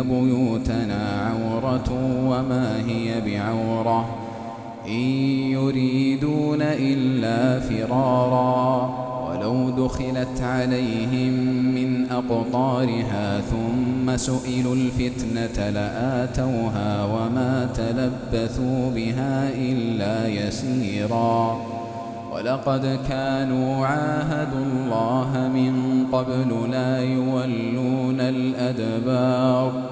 بيوتنا عورة وما هي بعورة. إن يريدون إلا فرارا ولو دخلت عليهم من أقطارها ثم سئلوا الفتنة لآتوها وما تلبثوا بها إلا يسيرا. ولقد كانوا عاهدوا الله من قبل لا يولون الأدبار.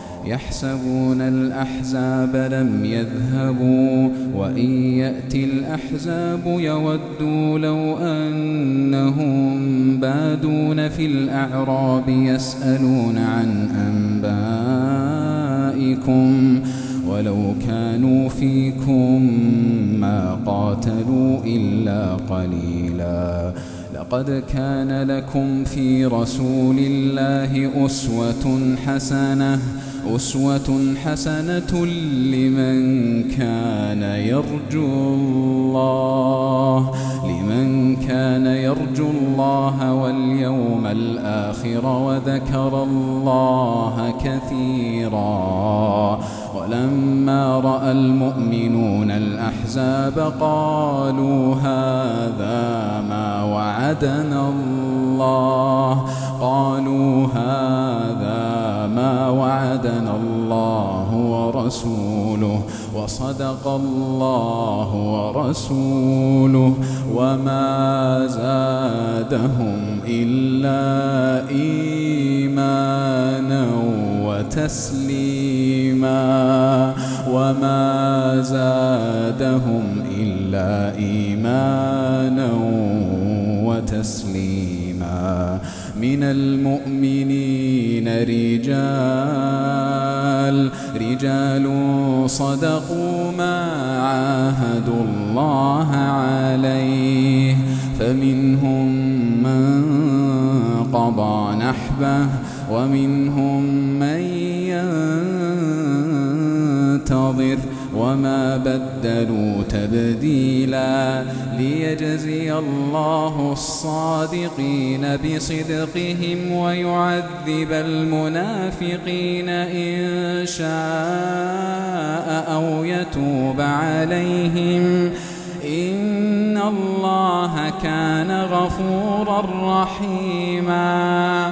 يحسبون الأحزاب لم يذهبوا وإن يأتي الأحزاب يودوا لو أنهم بادون في الأعراب يسألون عن أنبائكم ولو كانوا فيكم ما قاتلوا إلا قليلا. لقد كان لكم في رسول الله أسوة حسنة أسوة حسنة لمن كان يرجو الله لمن كان يرجو الله واليوم الآخر وذكر الله كثيرا. ولما رأى المؤمنون الأحزاب قالوا هذا ما وعدنا الله قالوا هذا ما وعدنا الله ورسوله وصدق الله ورسوله وما زادهم إلا إيمانا وتسليما وما زادهم إلا إيمانا وتسليما. من المؤمنين رجال. رجال صدقوا ما عاهدوا الله عليه. فمنهم من قضى نحبه ومنهم من ينتظر. وما بدلوا تبديلا ليجزي الله الصادقين بصدقهم ويعذب المنافقين إن شاء أو يتوب عليهم إن الله كان غفورا رحيما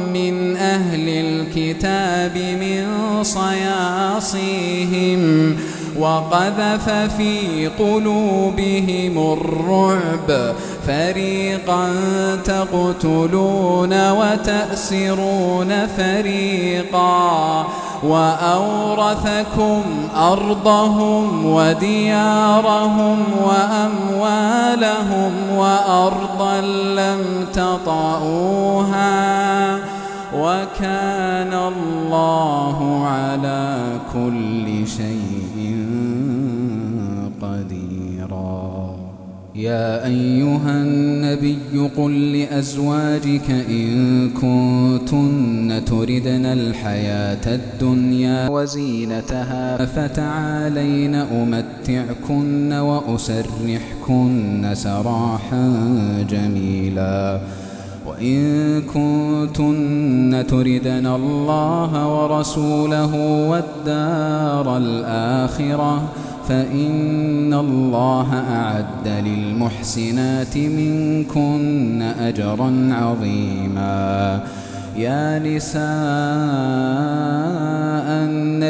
الكتاب من صياصيهم وقذف في قلوبهم الرعب. فريقا تقتلون وتأسرون فريقا وأورثكم أرضهم وديارهم وأموالهم وأرضا لم تطئوها. وكان الله على كل شيء قديرا. يا أيها النبي قل لأزواجك إن كنتن تردن الحياة الدنيا وزينتها فتعالين أمتعكن وأسرحكن سراحا جميلا. وإن كنتن تردن الله ورسوله والدار الآخرة فإن الله أعد للمحسنات منكن أجرا عظيما. يا نساء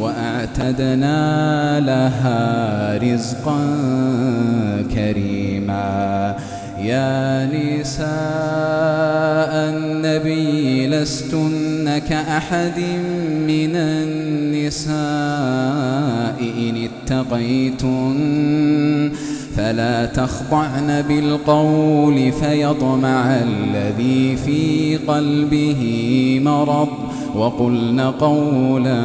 وأعتدنا لها رزقا كريما. يا نساء النبي لستن كأحد من النساء إن اتقيتن فلا تخضعن بالقول فيطمع الذي في قلبه مرض. وقلن قولا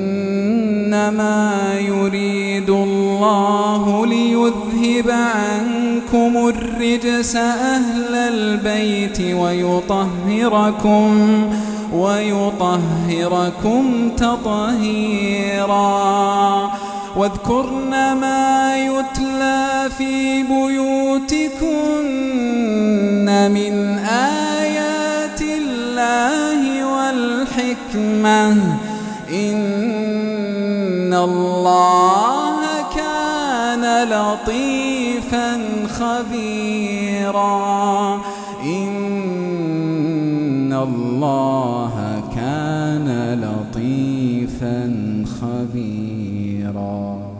إنما يريد الله ليذهب عنكم الرجس أهل البيت ويطهركم ويطهركم تطهيرا. واذكرن ما يتلى في بيوتكن من آيات الله والحكمة. الله كان لطيفا خبيرا. إن الله كان لطيفا خبيرا.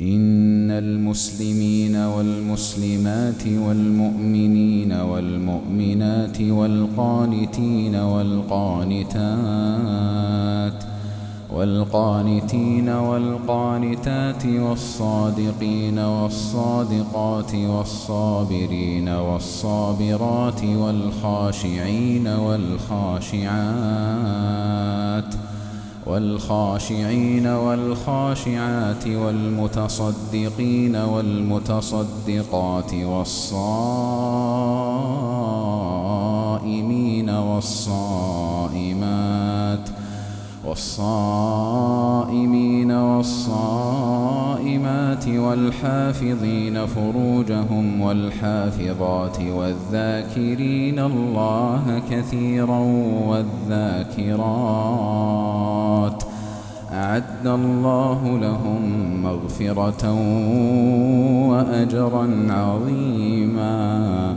إن المسلمين والمسلمات والمؤمنين والمؤمنات والقانتين والقانتات والقانتين والقانتات والصادقين والصادقات والصابرين والصابرات والخاشعين والخاشعات والخاشعين والخاشعات والمتصدقين والمتصدقات والصائمين والصائمات والصائمين والصائمات والحافظين فروجهم والحافظات والذاكرين الله كثيرا والذاكرات. أعد الله لهم مغفرة وأجرا عظيما.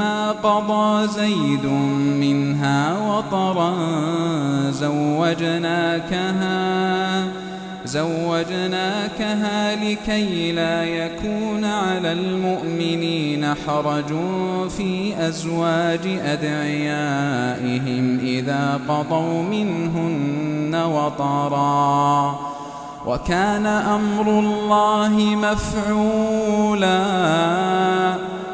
فلما قضى زيد منها وطرا زوجناكها زوجناكها لكي لا يكون على المؤمنين حرج في أزواج أدعيائهم إذا قضوا منهن وطرا. وكان أمر الله مفعولا.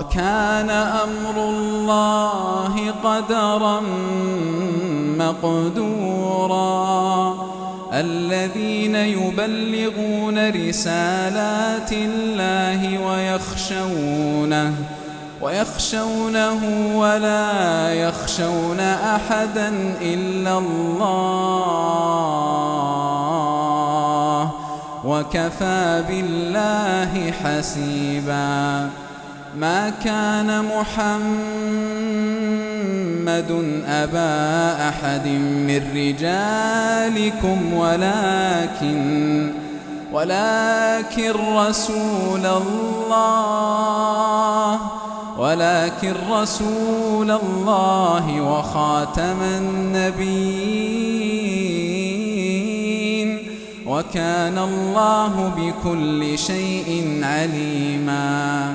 وكان أمر الله قدرا مقدورا. الذين يبلغون رسالات الله ويخشونه ويخشونه ولا يخشون أحدا إلا الله وكفى بالله حسيبا. ما كان محمد أبا أحد من رجالكم ولكن ولكن رسول الله ولكن رسول الله وخاتم النبيين. وكان الله بكل شيء عليما.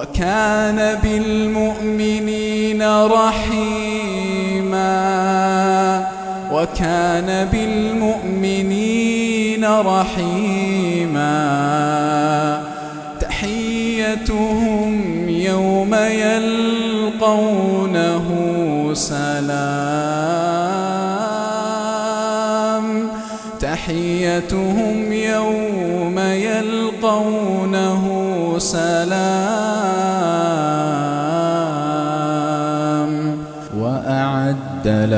وكان بالمؤمنين رحيما وكان بالمؤمنين رحيما تحيتهم يوم يلقونه سلام تحيتهم يوم يلقونه سلام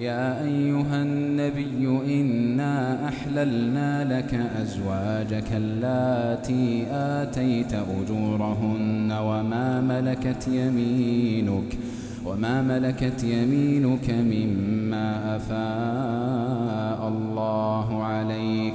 يا أيها النبي إنا أحللنا لك أزواجك اللاتي آتيت أجورهن وما ملكت يمينك وما ملكت يمينك مما أفاء الله عليك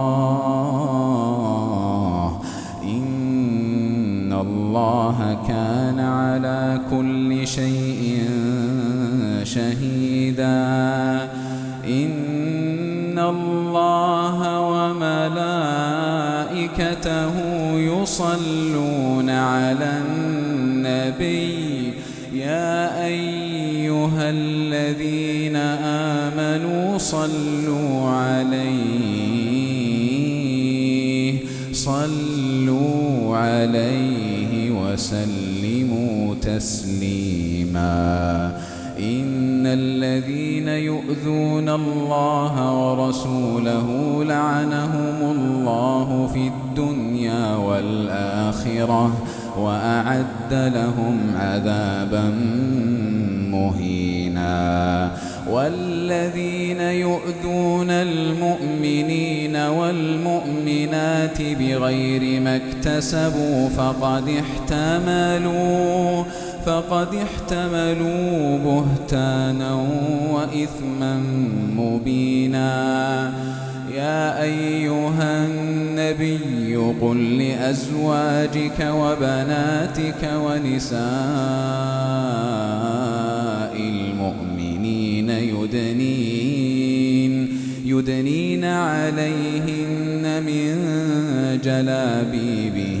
شهيدا. إن الله وملائكته يصلون على النبي. يا أيها الذين آمنوا صلوا عليه صلوا عليه وسلموا تسليما. يؤذون الله ورسوله لعنهم الله في الدنيا والآخرة وأعد لهم عذابا مهينا والذين يؤذون المؤمنين والمؤمنات بغير ما اكتسبوا فقد احتملوا فقد احتملوا بهتانا وإثما مبينا. يا أيها النبي قل لأزواجك وبناتك ونساء المؤمنين يدنين يدنين عليهن من جلابيبهن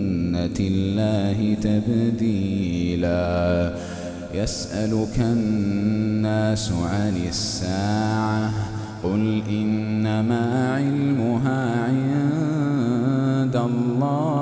الله تبديلا. يسألك الناس عن الساعة قل إنما علمها عند الله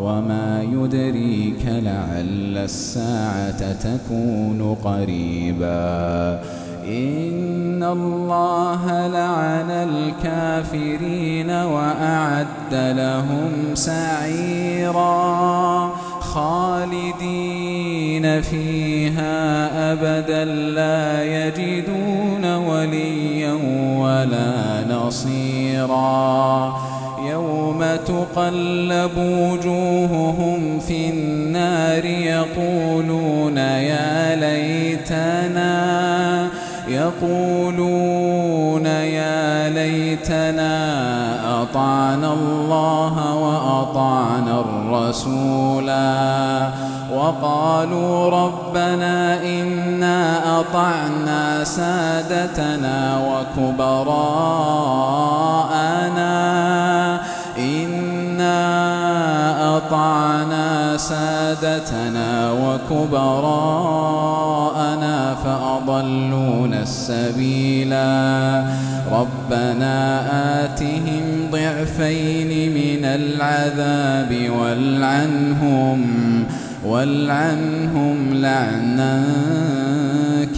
وما يدريك لعل الساعة تكون قريباً. إن الله لعن الكافرين وأعد لهم سعيرا خالدين فيها أبدا لا يجدون وليا ولا نصيرا يوم تقلب وجوههم في النار يقولون يا ليتنا يقولون يا ليتنا أطعنا الله وأطعنا الرسولا وقالوا ربنا إنا أطعنا سادتنا وكبراءنا سادتنا وكبراءنا فأضلونا السبيلا. ربنا آتهم ضعفين من العذاب والعنهم والعنهم لعنا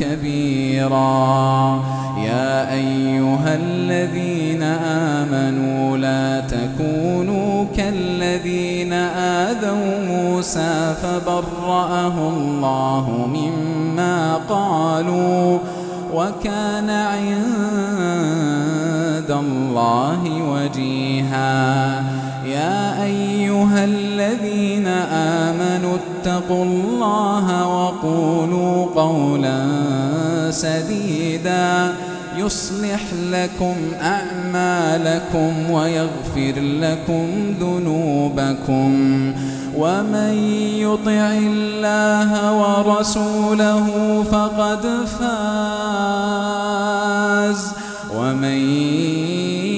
كبيرا. يا أيها الذين آمنوا لا تكونوا كالذين آذوا موسى فبرأه الله مما قالوا وكان عند الله وجيها. يا أيها الذين آمنوا اتقوا الله وقولوا قولا سديدا. يصلح لكم أعمالكم ويغفر لكم ذنوبكم. ومن يطع الله ورسوله فقد فاز. ومن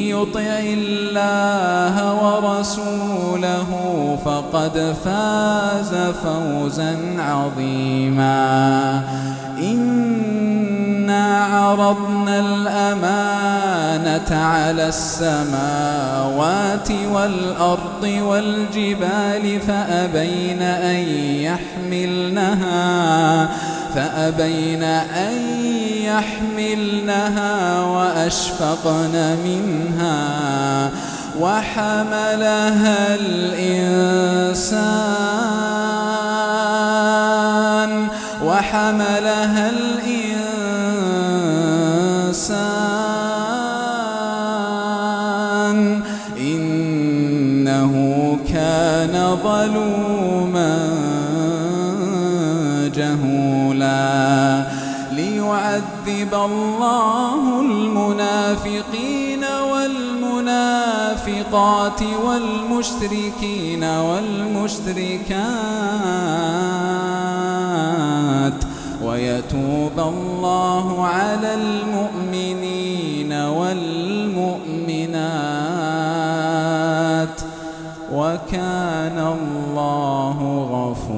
يطع الله ورسوله فقد فاز فوزا عظيما. إنا عرضنا الأمانة على السماوات والأرض والجبال فأبين أن يحملنها فأبين أن يحملنها وأشفقن منها. وحملها الإنسان وحملها الإنسان حسب الله المنافقين والمنافقات والمشركين والمشركات ويتوب الله على المؤمنين والمؤمنات وكان الله غفورا